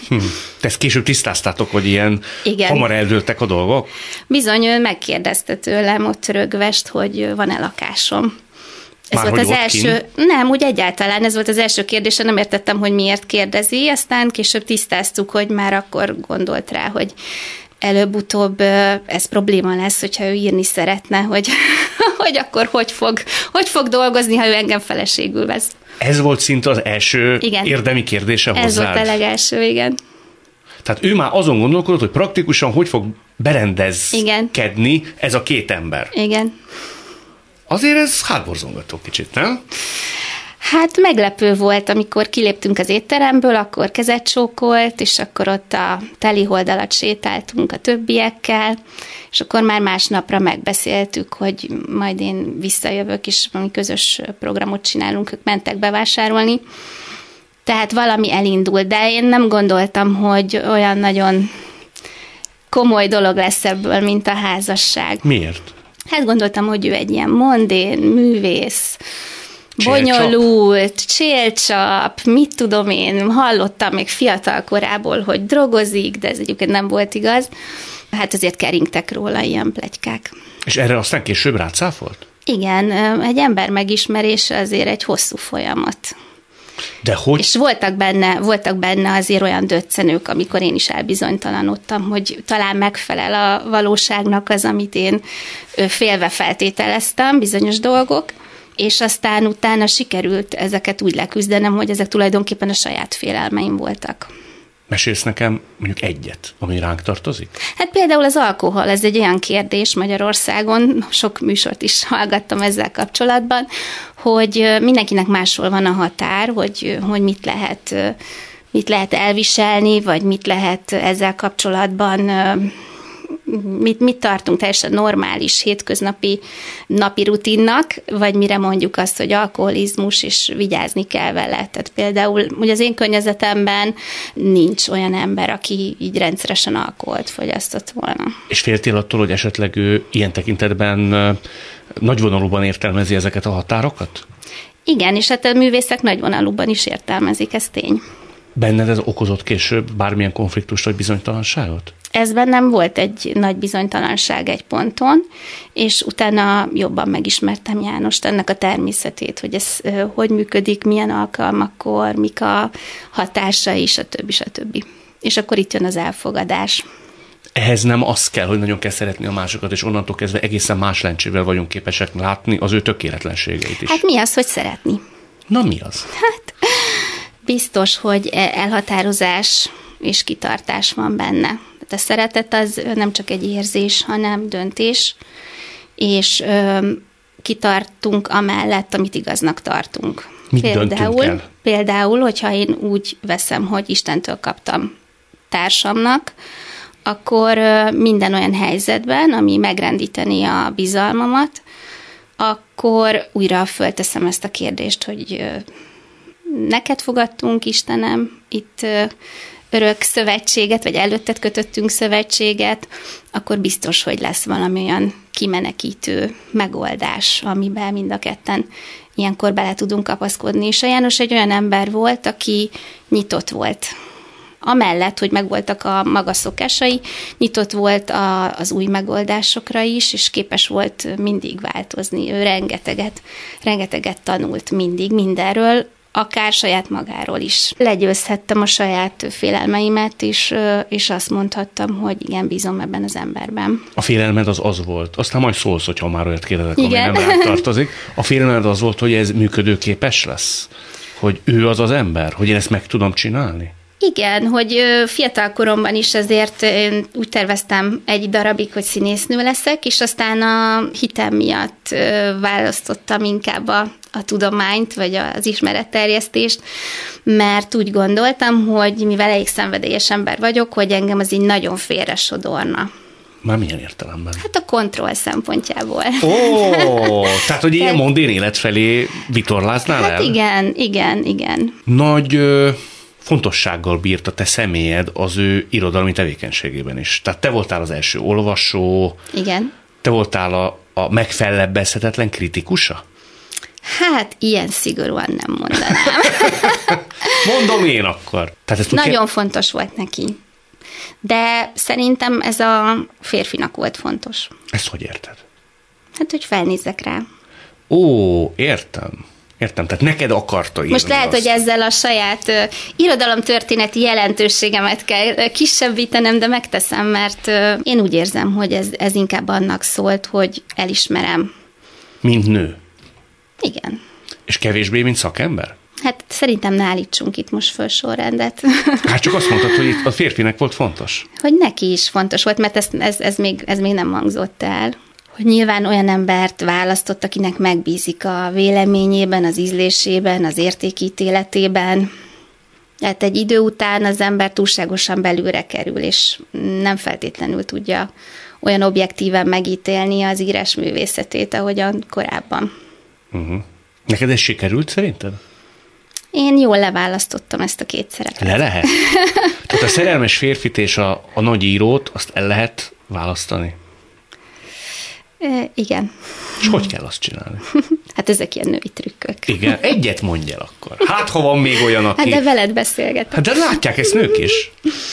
Hm. Te ezt később tisztáztátok, hogy ilyen Igen. hamar eldőltek a dolgok? Bizony, ő megkérdezte tőlem ott rögvest, hogy van-e lakásom. Ez Már volt az első, kint? nem, úgy egyáltalán ez volt az első kérdése, nem értettem, hogy miért kérdezi, aztán később tisztáztuk, hogy már akkor gondolt rá, hogy előbb-utóbb ez probléma lesz, hogyha ő írni szeretne, hogy, hogy akkor hogy fog, hogy fog dolgozni, ha ő engem feleségül vesz. Ez volt szinte az első Igen. érdemi kérdése Ez hozzád? volt a legelső, igen. Tehát ő már azon gondolkodott, hogy praktikusan hogy fog berendezkedni ez a két ember. Igen. Azért ez hátborzongató kicsit, nem? Hát meglepő volt, amikor kiléptünk az étteremből, akkor kezet csókolt, és akkor ott a telihold alatt sétáltunk a többiekkel, és akkor már másnapra megbeszéltük, hogy majd én visszajövök, és valami közös programot csinálunk, ők mentek bevásárolni. Tehát valami elindult, de én nem gondoltam, hogy olyan nagyon komoly dolog lesz ebből, mint a házasság. Miért? Hát gondoltam, hogy ő egy ilyen mondén, művész, Csélcsap? bonyolult, csélcsap, mit tudom én, hallottam még fiatal korából, hogy drogozik, de ez egyébként nem volt igaz. Hát azért keringtek róla ilyen plegykák. És erre aztán később rácáfolt? Igen, egy ember megismerése azért egy hosszú folyamat. De hogy? És voltak benne, voltak benne azért olyan döccenők, amikor én is elbizonytalanodtam, hogy talán megfelel a valóságnak az, amit én félve feltételeztem, bizonyos dolgok, és aztán utána sikerült ezeket úgy leküzdenem, hogy ezek tulajdonképpen a saját félelmeim voltak. Mesélsz nekem mondjuk egyet, ami ránk tartozik? Hát például az alkohol, ez egy olyan kérdés Magyarországon, sok műsort is hallgattam ezzel kapcsolatban, hogy mindenkinek máshol van a határ, hogy, hogy mit lehet mit lehet elviselni, vagy mit lehet ezzel kapcsolatban mit, mit tartunk teljesen normális, hétköznapi napi rutinnak, vagy mire mondjuk azt, hogy alkoholizmus, és vigyázni kell vele. Tehát például, ugye az én környezetemben nincs olyan ember, aki így rendszeresen alkoholt fogyasztott volna. És féltél attól, hogy esetleg ő ilyen tekintetben nagyvonalúban értelmezi ezeket a határokat? Igen, és hát a művészek nagyvonalúban is értelmezik, ez tény. Benned ez okozott később bármilyen konfliktust vagy bizonytalanságot? Ez bennem volt egy nagy bizonytalanság egy ponton, és utána jobban megismertem Jánost, ennek a természetét, hogy ez hogy működik, milyen alkalmakkor, mik a hatásai, stb. stb. És akkor itt jön az elfogadás. Ehhez nem az kell, hogy nagyon kell szeretni a másokat, és onnantól kezdve egészen más lencsével vagyunk képesek látni az ő tökéletlenségeit is. Hát mi az, hogy szeretni? Na mi az? Biztos, hogy e- elhatározás és kitartás van benne. Tehát a szeretet az nem csak egy érzés, hanem döntés, és ö, kitartunk amellett, amit igaznak tartunk. Mit döntünk el? például, hogyha én úgy veszem, hogy Istentől kaptam társamnak, akkor minden olyan helyzetben, ami megrendíteni a bizalmamat, akkor újra fölteszem ezt a kérdést, hogy neked fogadtunk, Istenem, itt örök szövetséget, vagy előtted kötöttünk szövetséget, akkor biztos, hogy lesz valami olyan kimenekítő megoldás, amiben mind a ketten ilyenkor bele tudunk kapaszkodni. És a János egy olyan ember volt, aki nyitott volt. Amellett, hogy megvoltak a maga szokásai, nyitott volt a, az új megoldásokra is, és képes volt mindig változni. Ő rengeteget, rengeteget tanult mindig mindenről, akár saját magáról is. Legyőzhettem a saját félelmeimet, és, ö, és azt mondhattam, hogy igen, bízom ebben az emberben. A félelmed az az volt. Aztán majd szólsz, hogyha már olyat kérdezek, ami nem tartozik. A félelmed az volt, hogy ez működőképes lesz? Hogy ő az az ember? Hogy én ezt meg tudom csinálni? Igen, hogy fiatal koromban is azért én úgy terveztem egy darabig, hogy színésznő leszek, és aztán a hitem miatt választottam inkább a, a tudományt, vagy az ismeretterjesztést, mert úgy gondoltam, hogy mivel elég szenvedélyes ember vagyok, hogy engem az így nagyon félre sodorna. Már milyen értelemben? Hát a kontroll szempontjából. Ó, tehát, hogy ilyen mondén élet felé vitorláznál Hát el? igen, igen, igen. Nagy ö, fontossággal bírt a te személyed az ő irodalmi tevékenységében is. Tehát te voltál az első olvasó, Igen. te voltál a a megfellebbezhetetlen kritikusa? Hát, ilyen szigorúan nem mondanám. Mondom én akkor. Tehát ezt Nagyon kér... fontos volt neki. De szerintem ez a férfinak volt fontos. Ezt hogy érted? Hát, hogy felnézzek rá. Ó, értem. Értem, tehát neked akarta írni Most lehet, azt. hogy ezzel a saját uh, irodalomtörténeti jelentőségemet kell uh, kisebbítenem, de megteszem, mert uh, én úgy érzem, hogy ez, ez inkább annak szólt, hogy elismerem. Mint nő? Igen. És kevésbé, mint szakember? Hát szerintem ne állítsunk itt most föl sorrendet. Hát csak azt mondtad, hogy itt a férfinek volt fontos. Hogy neki is fontos volt, mert ez, ez, ez, még, ez még nem hangzott el hogy nyilván olyan embert választott, akinek megbízik a véleményében, az ízlésében, az értékítéletében. Tehát egy idő után az ember túlságosan belülre kerül, és nem feltétlenül tudja olyan objektíven megítélni az írás művészetét, ahogyan korábban. Uh-huh. Neked ez sikerült szerinted? Én jól leválasztottam ezt a két szerepet. Le lehet? Tehát a szerelmes férfit és a, a nagy írót, azt el lehet választani? E, igen. És hogy kell azt csinálni? hát ezek ilyen női trükkök. Igen, egyet mondj el akkor. Hát, ha van még olyan, aki... Hát de veled beszélgetek. Hát de látják ezt nők is.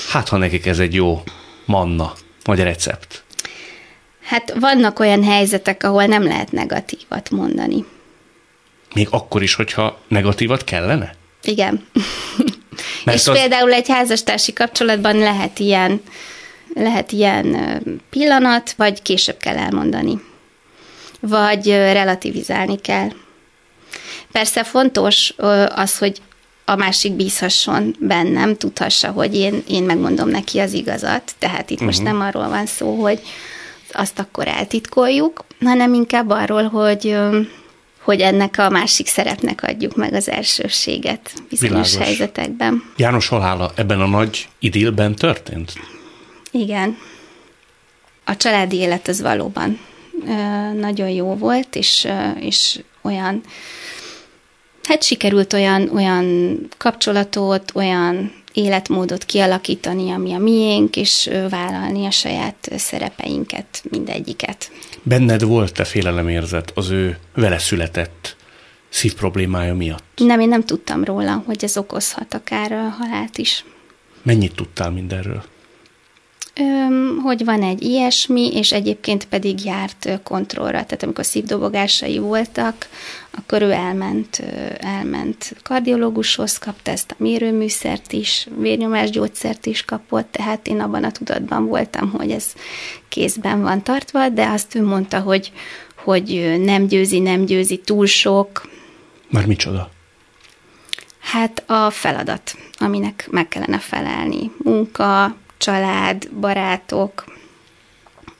Hát, ha nekik ez egy jó manna, vagy recept. Hát vannak olyan helyzetek, ahol nem lehet negatívat mondani. Még akkor is, hogyha negatívat kellene? Igen. Mert És az... például egy házastársi kapcsolatban lehet ilyen lehet ilyen pillanat, vagy később kell elmondani. Vagy relativizálni kell. Persze fontos az, hogy a másik bízhasson bennem, tudhassa, hogy én, én megmondom neki az igazat. Tehát itt uh-huh. most mhm. nem arról van szó, hogy azt akkor eltitkoljuk, hanem inkább arról, hogy hogy ennek a másik szerepnek adjuk meg az elsőséget bizonyos Világos. helyzetekben. János halála ebben a nagy idillben történt? Igen. A családi élet az valóban nagyon jó volt, és, és olyan, hát sikerült olyan, olyan kapcsolatot, olyan életmódot kialakítani, ami a miénk, és vállalni a saját szerepeinket, mindegyiket. Benned volt-e félelemérzet az ő vele született szívproblémája miatt? Nem, én nem tudtam róla, hogy ez okozhat akár halált is. Mennyit tudtál mindenről? Hogy van egy ilyesmi, és egyébként pedig járt kontrollra. Tehát amikor szívdobogásai voltak, akkor ő elment, elment kardiológushoz, kapta ezt a mérőműszert is, vérnyomásgyógyszert is kapott, tehát én abban a tudatban voltam, hogy ez kézben van tartva, de azt ő mondta, hogy, hogy nem győzi, nem győzi túl sok. Már micsoda? Hát a feladat, aminek meg kellene felelni. Munka, család, barátok,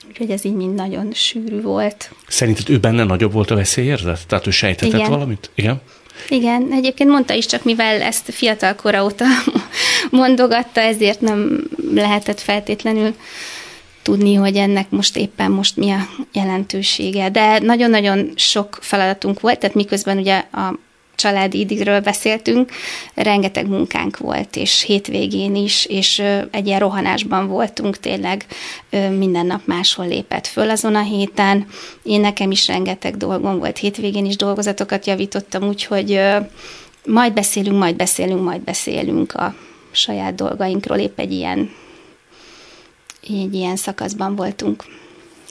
úgyhogy ez így mind nagyon sűrű volt. Szerinted ő benne nagyobb volt a veszélyérzet? Tehát ő sejtetett Igen. valamit? Igen. Igen, egyébként mondta is, csak mivel ezt fiatal kora óta mondogatta, ezért nem lehetett feltétlenül tudni, hogy ennek most éppen most mi a jelentősége. De nagyon-nagyon sok feladatunk volt, tehát miközben ugye a családi idigről beszéltünk, rengeteg munkánk volt, és hétvégén is, és egy ilyen rohanásban voltunk, tényleg minden nap máshol lépett föl azon a héten. Én nekem is rengeteg dolgom volt, hétvégén is dolgozatokat javítottam, úgyhogy majd beszélünk, majd beszélünk, majd beszélünk a saját dolgainkról, épp egy ilyen, egy ilyen szakaszban voltunk.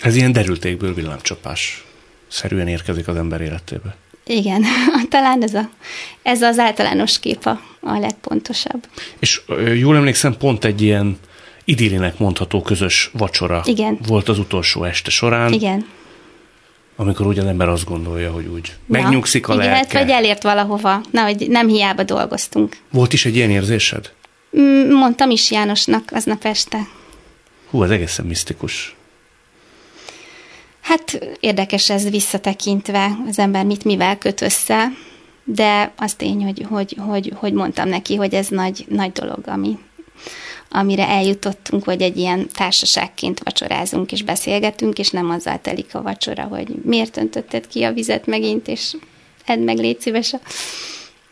Ez ilyen derültékből villámcsapás szerűen érkezik az ember életébe. Igen, talán ez, a, ez az általános kép a, a legpontosabb. És jól emlékszem, pont egy ilyen idillinek mondható közös vacsora Igen. volt az utolsó este során. Igen. Amikor úgy az ember azt gondolja, hogy úgy Na, megnyugszik a igen, lelke. Hát, vagy elért valahova. Na, hogy nem hiába dolgoztunk. Volt is egy ilyen érzésed? Mm, mondtam is Jánosnak aznap este. Hú, az egészen misztikus. Hát érdekes ez visszatekintve, az ember mit mivel köt össze, de az tény, hogy, hogy, hogy, hogy mondtam neki, hogy ez nagy, nagy dolog, ami, amire eljutottunk, hogy egy ilyen társaságként vacsorázunk és beszélgetünk, és nem azzal telik a vacsora, hogy miért öntötted ki a vizet megint, és edd meg, légy szíves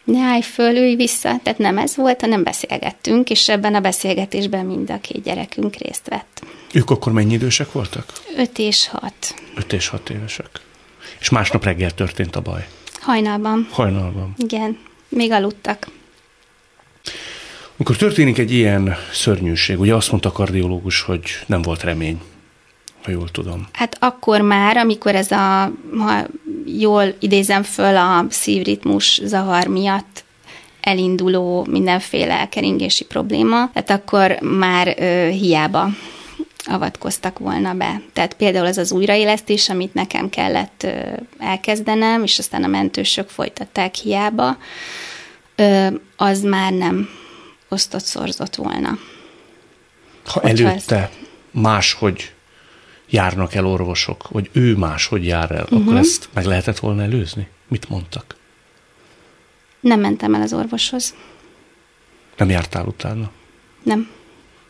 ne állj föl, ülj vissza. Tehát nem ez volt, hanem beszélgettünk, és ebben a beszélgetésben mind a két gyerekünk részt vett. Ők akkor mennyi idősek voltak? 5 és 6. 5 és 6 évesek. És másnap reggel történt a baj. Hajnalban. Hajnalban. Igen, még aludtak. Amikor történik egy ilyen szörnyűség, ugye azt mondta a kardiológus, hogy nem volt remény, ha jól tudom. Hát akkor már, amikor ez a, ha jól idézem föl, a szívritmus zavar miatt elinduló mindenféle keringési probléma, tehát akkor már ö, hiába avatkoztak volna be. Tehát például az az újraélesztés, amit nekem kellett elkezdenem, és aztán a mentősök folytatták hiába, az már nem osztott szorzott volna. Ha Hogyha előtte ezt- máshogy járnak el orvosok, vagy ő máshogy jár el, uh-huh. akkor ezt meg lehetett volna előzni? Mit mondtak? Nem mentem el az orvoshoz. Nem jártál utána? Nem.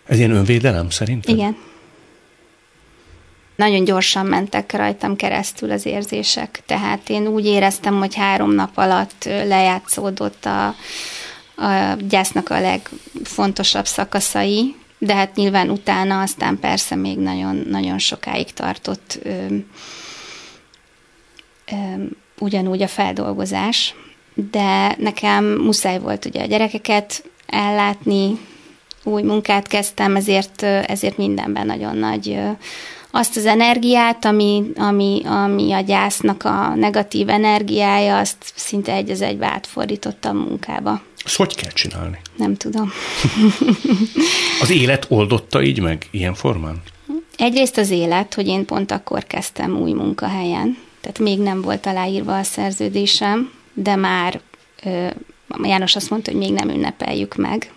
Ez ilyen önvédelem szerintem? Igen. Nagyon gyorsan mentek rajtam keresztül az érzések, tehát én úgy éreztem, hogy három nap alatt lejátszódott a, a gyásznak a legfontosabb szakaszai, de hát nyilván utána aztán persze még nagyon, nagyon sokáig tartott ö, ö, ugyanúgy a feldolgozás, de nekem muszáj volt ugye a gyerekeket ellátni, új munkát kezdtem, ezért, ezért mindenben nagyon nagy azt az energiát, ami, ami, ami a gyásznak a negatív energiája, azt szinte egy az egybe átfordítottam munkába. Ezt hogy kell csinálni? Nem tudom. Az élet oldotta így meg, ilyen formán? Egyrészt az élet, hogy én pont akkor kezdtem új munkahelyen, tehát még nem volt aláírva a szerződésem, de már ö, János azt mondta, hogy még nem ünnepeljük meg,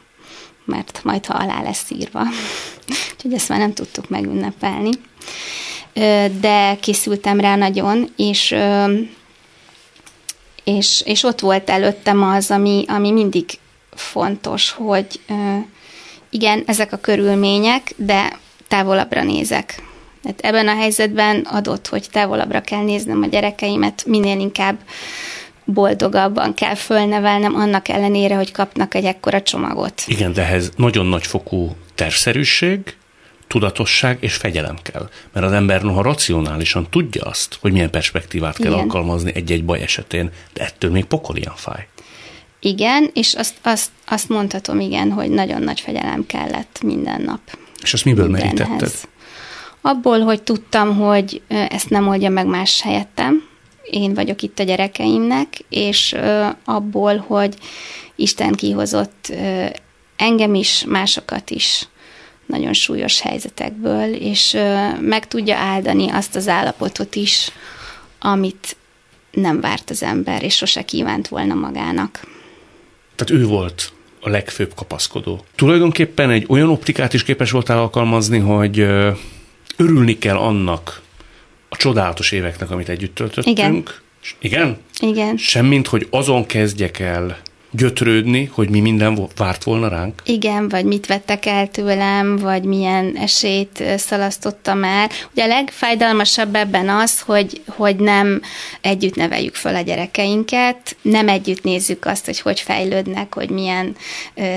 mert majd, ha alá lesz írva. Úgyhogy ezt már nem tudtuk megünnepelni. De készültem rá nagyon, és, és, és ott volt előttem az, ami, ami mindig fontos, hogy igen, ezek a körülmények, de távolabbra nézek. Tehát ebben a helyzetben adott, hogy távolabbra kell néznem a gyerekeimet, minél inkább boldogabban kell fölnevelnem, annak ellenére, hogy kapnak egy ekkora csomagot. Igen, de ehhez nagyon nagy fokú tervszerűség, tudatosság és fegyelem kell. Mert az ember noha racionálisan tudja azt, hogy milyen perspektívát kell Igen. alkalmazni egy-egy baj esetén, de ettől még pokolian fáj. Igen, és azt, azt, azt mondhatom, igen, hogy nagyon nagy fegyelem kellett minden nap. És ezt miből mindenhez. merítetted? Abból, hogy tudtam, hogy ezt nem oldja meg más helyettem, én vagyok itt a gyerekeimnek, és abból, hogy Isten kihozott engem is, másokat is nagyon súlyos helyzetekből, és meg tudja áldani azt az állapotot is, amit nem várt az ember, és sose kívánt volna magának. Tehát ő volt a legfőbb kapaszkodó. Tulajdonképpen egy olyan optikát is képes voltál alkalmazni, hogy örülni kell annak a csodálatos éveknek, amit együtt töltöttünk. Igen. Igen? Igen. Semmint, hogy azon kezdjek el gyötrődni, hogy mi minden várt volna ránk. Igen, vagy mit vettek el tőlem, vagy milyen esélyt szalasztottam el. Ugye a legfájdalmasabb ebben az, hogy, hogy nem együtt neveljük föl a gyerekeinket, nem együtt nézzük azt, hogy hogy fejlődnek, hogy milyen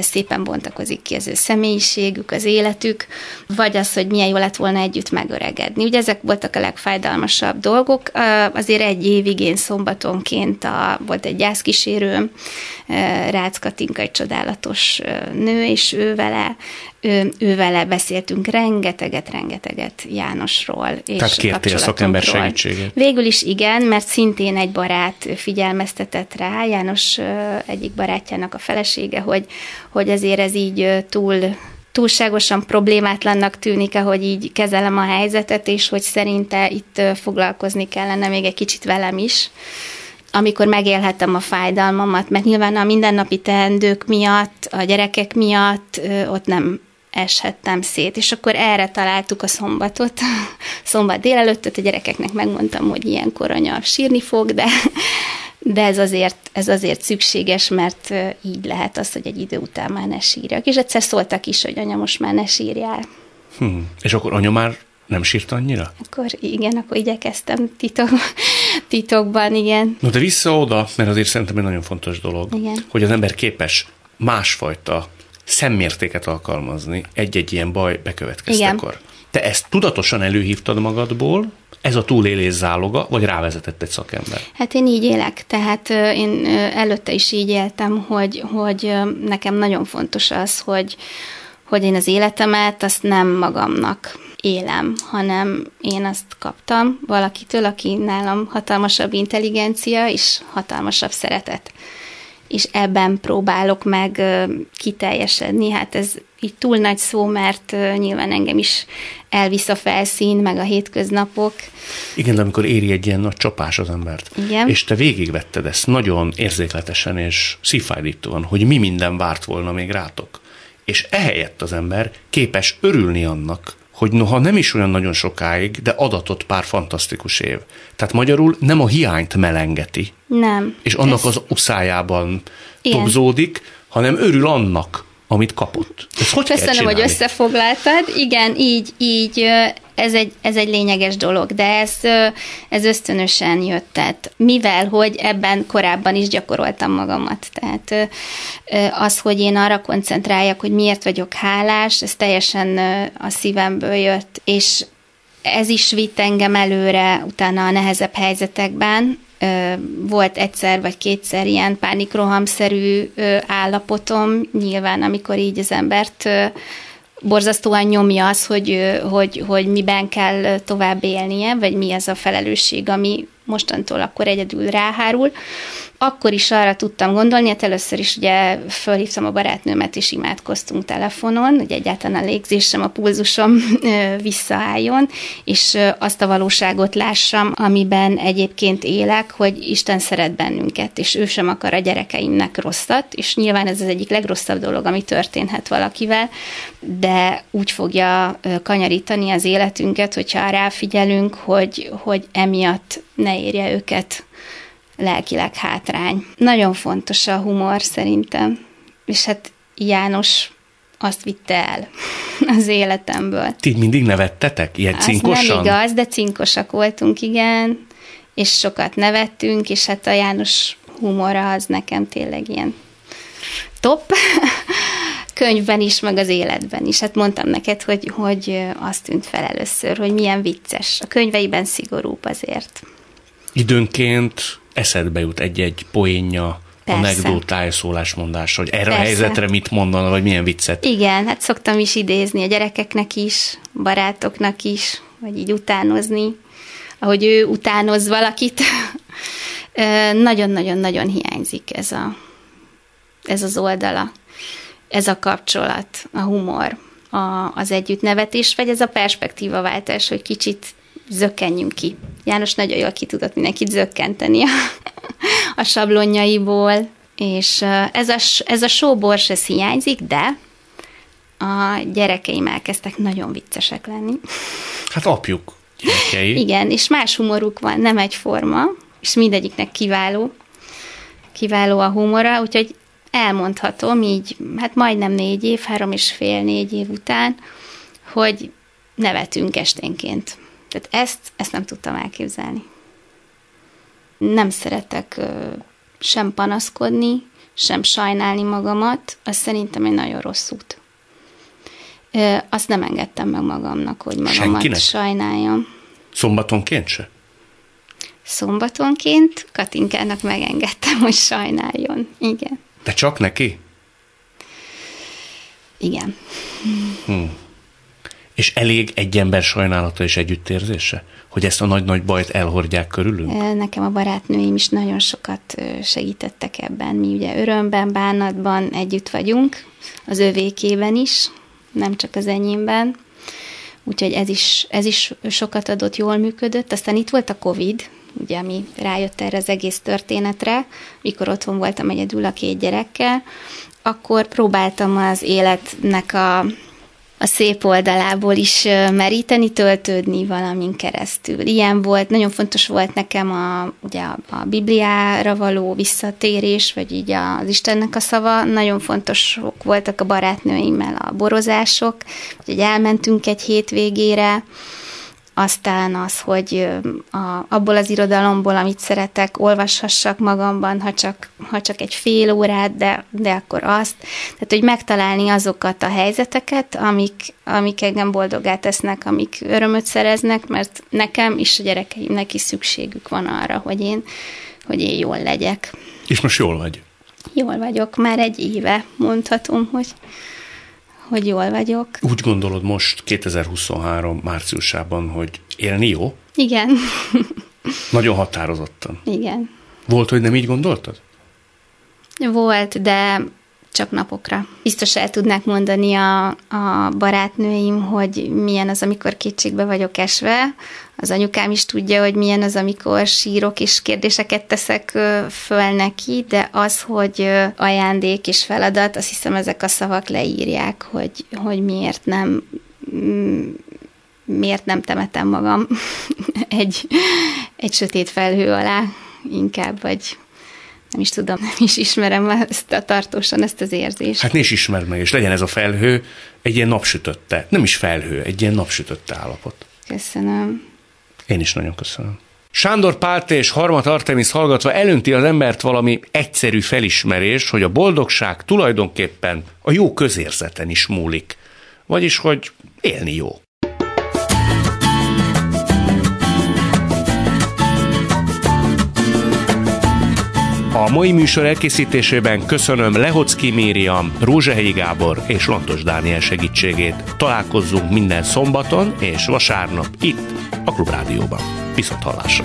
szépen bontakozik ki az ő személyiségük, az életük, vagy az, hogy milyen jó lett volna együtt megöregedni. Ugye ezek voltak a legfájdalmasabb dolgok. Azért egy évig én szombatonként a, volt egy gyászkísérőm, Rácz Katinka egy csodálatos nő, és ő vele, ő, ő vele beszéltünk rengeteget, rengeteget Jánosról. És Tehát kértél szakember segítséget. Végül is igen, mert szintén egy barát figyelmeztetett rá, János egyik barátjának a felesége, hogy, hogy azért ez így túl túlságosan problémátlannak tűnik, ahogy így kezelem a helyzetet, és hogy szerinte itt foglalkozni kellene még egy kicsit velem is amikor megélhettem a fájdalmamat, mert nyilván a mindennapi teendők miatt, a gyerekek miatt ott nem eshettem szét, és akkor erre találtuk a szombatot. Szombat délelőttöt a gyerekeknek megmondtam, hogy ilyenkor anya sírni fog, de, de ez azért, ez azért szükséges, mert így lehet az, hogy egy idő után már ne sírjak. És egyszer szóltak is, hogy anya, most már ne sírjál. Hm. És akkor anya már nem sírt annyira? Akkor igen, akkor igyekeztem titok, titokban, igen. No de vissza oda, mert azért szerintem egy nagyon fontos dolog, Igen. hogy az ember képes másfajta szemmértéket alkalmazni egy-egy ilyen baj bekövetkeztekor. Te ezt tudatosan előhívtad magadból, ez a túlélés záloga, vagy rávezetett egy szakember? Hát én így élek, tehát én előtte is így éltem, hogy, hogy nekem nagyon fontos az, hogy, hogy én az életemet azt nem magamnak élem, hanem én azt kaptam valakitől, aki nálam hatalmasabb intelligencia és hatalmasabb szeretet. És ebben próbálok meg kiteljesedni. Hát ez így túl nagy szó, mert nyilván engem is elvisz a felszín, meg a hétköznapok. Igen, de amikor éri egy ilyen nagy csapás az embert, Igen. és te végigvetted ezt nagyon érzékletesen és szívfájdítóan, hogy mi minden várt volna még rátok. És ehelyett az ember képes örülni annak, hogy noha nem is olyan nagyon sokáig, de adatott pár fantasztikus év. Tehát magyarul nem a hiányt melengeti. Nem. És annak Ez... az uszájában tobzódik, hanem örül annak, amit kapott. Ezt hogy Köszönöm, hogy összefoglaltad. Igen, így, így ez egy, ez egy lényeges dolog, de ez, ez ösztönösen jött. Tehát mivel, hogy ebben korábban is gyakoroltam magamat. Tehát az, hogy én arra koncentráljak, hogy miért vagyok hálás, ez teljesen a szívemből jött, és ez is vitt engem előre utána a nehezebb helyzetekben, volt egyszer vagy kétszer ilyen pánikrohamszerű állapotom, nyilván amikor így az embert borzasztóan nyomja az, hogy, hogy, hogy miben kell tovább élnie, vagy mi az a felelősség, ami mostantól akkor egyedül ráhárul akkor is arra tudtam gondolni, hát először is ugye fölhívtam a barátnőmet, és imádkoztunk telefonon, hogy egyáltalán a légzésem, a pulzusom visszaálljon, és azt a valóságot lássam, amiben egyébként élek, hogy Isten szeret bennünket, és ő sem akar a gyerekeimnek rosszat, és nyilván ez az egyik legrosszabb dolog, ami történhet valakivel, de úgy fogja kanyarítani az életünket, hogyha ráfigyelünk, hogy, hogy emiatt ne érje őket lelkileg hátrány. Nagyon fontos a humor szerintem, és hát János azt vitte el az életemből. Ti mindig nevettetek ilyen cinkosan? nem igaz, de cinkosak voltunk, igen, és sokat nevettünk, és hát a János humora az nekem tényleg ilyen top, könyvben is, meg az életben is. Hát mondtam neked, hogy, hogy azt tűnt fel először, hogy milyen vicces. A könyveiben szigorúbb azért. Időnként eszedbe jut egy-egy poénja, anekdótája, szólásmondás, hogy erre Persze. a helyzetre mit mondana, vagy milyen viccet. Igen, hát szoktam is idézni a gyerekeknek is, barátoknak is, vagy így utánozni, ahogy ő utánoz valakit. Nagyon-nagyon-nagyon hiányzik ez, a, ez az oldala, ez a kapcsolat, a humor, a, az együttnevetés, vagy ez a perspektívaváltás, hogy kicsit zökkenjünk ki. János nagyon jól ki tudott mindenkit zökkenteni a, a sablonjaiból, és ez a, ez a sóbors, ez hiányzik, de a gyerekeim elkezdtek nagyon viccesek lenni. Hát apjuk gyerekei. Igen, és más humoruk van, nem egyforma, és mindegyiknek kiváló, kiváló a humora, úgyhogy elmondhatom így, hát majdnem négy év, három és fél, négy év után, hogy nevetünk esténként. Tehát ezt, ezt nem tudtam elképzelni. Nem szeretek sem panaszkodni, sem sajnálni magamat, az szerintem egy nagyon rossz út. Azt nem engedtem meg magamnak, hogy magamat Senkinek? sajnáljam. Szombatonként se? Szombatonként Katinkának megengedtem, hogy sajnáljon. Igen. De csak neki? Igen. Hmm. És elég egy ember sajnálata és együttérzése? Hogy ezt a nagy-nagy bajt elhordják körülünk? Nekem a barátnőim is nagyon sokat segítettek ebben. Mi ugye örömben, bánatban együtt vagyunk, az övékében is, nem csak az enyémben. Úgyhogy ez is, ez is sokat adott, jól működött. Aztán itt volt a Covid, ugye, ami rájött erre az egész történetre, mikor otthon voltam egyedül a két gyerekkel, akkor próbáltam az életnek a a szép oldalából is meríteni, töltődni valamin keresztül. Ilyen volt, nagyon fontos volt nekem a, ugye a, Bibliára való visszatérés, vagy így az Istennek a szava. Nagyon fontosok voltak a barátnőimmel a borozások, hogy elmentünk egy hétvégére, aztán az, hogy a, abból az irodalomból, amit szeretek, olvashassak magamban, ha csak, ha csak egy fél órát, de, de akkor azt. Tehát, hogy megtalálni azokat a helyzeteket, amik, amik engem boldogá tesznek, amik örömöt szereznek, mert nekem és a gyerekeimnek is szükségük van arra, hogy én, hogy én jól legyek. És most jól vagy? Jól vagyok, már egy éve mondhatom, hogy hogy jól vagyok. Úgy gondolod most 2023 márciusában, hogy élni jó? Igen. Nagyon határozottan. Igen. Volt, hogy nem így gondoltad? Volt, de csak napokra. Biztos el tudnák mondani a, a barátnőim, hogy milyen az, amikor kétségbe vagyok esve. Az anyukám is tudja, hogy milyen az, amikor sírok és kérdéseket teszek föl neki, de az, hogy ajándék és feladat, azt hiszem ezek a szavak leírják, hogy, hogy miért nem mm, miért nem temetem magam egy, egy sötét felhő alá inkább, vagy nem is tudom, nem is ismerem ezt a tartósan, ezt az érzést. Hát ne is ismerd meg, és legyen ez a felhő egy ilyen napsütötte, nem is felhő, egy ilyen napsütötte állapot. Köszönöm. Én is nagyon köszönöm. Sándor Pált és Harmat Artemis hallgatva elönti az embert valami egyszerű felismerés, hogy a boldogság tulajdonképpen a jó közérzeten is múlik. Vagyis, hogy élni jó. A mai műsor elkészítésében köszönöm Lehocki Mériam, Rózsahelyi Gábor és Lantos Dániel segítségét. Találkozzunk minden szombaton és vasárnap itt, a Klubrádióban. Viszont hallásra!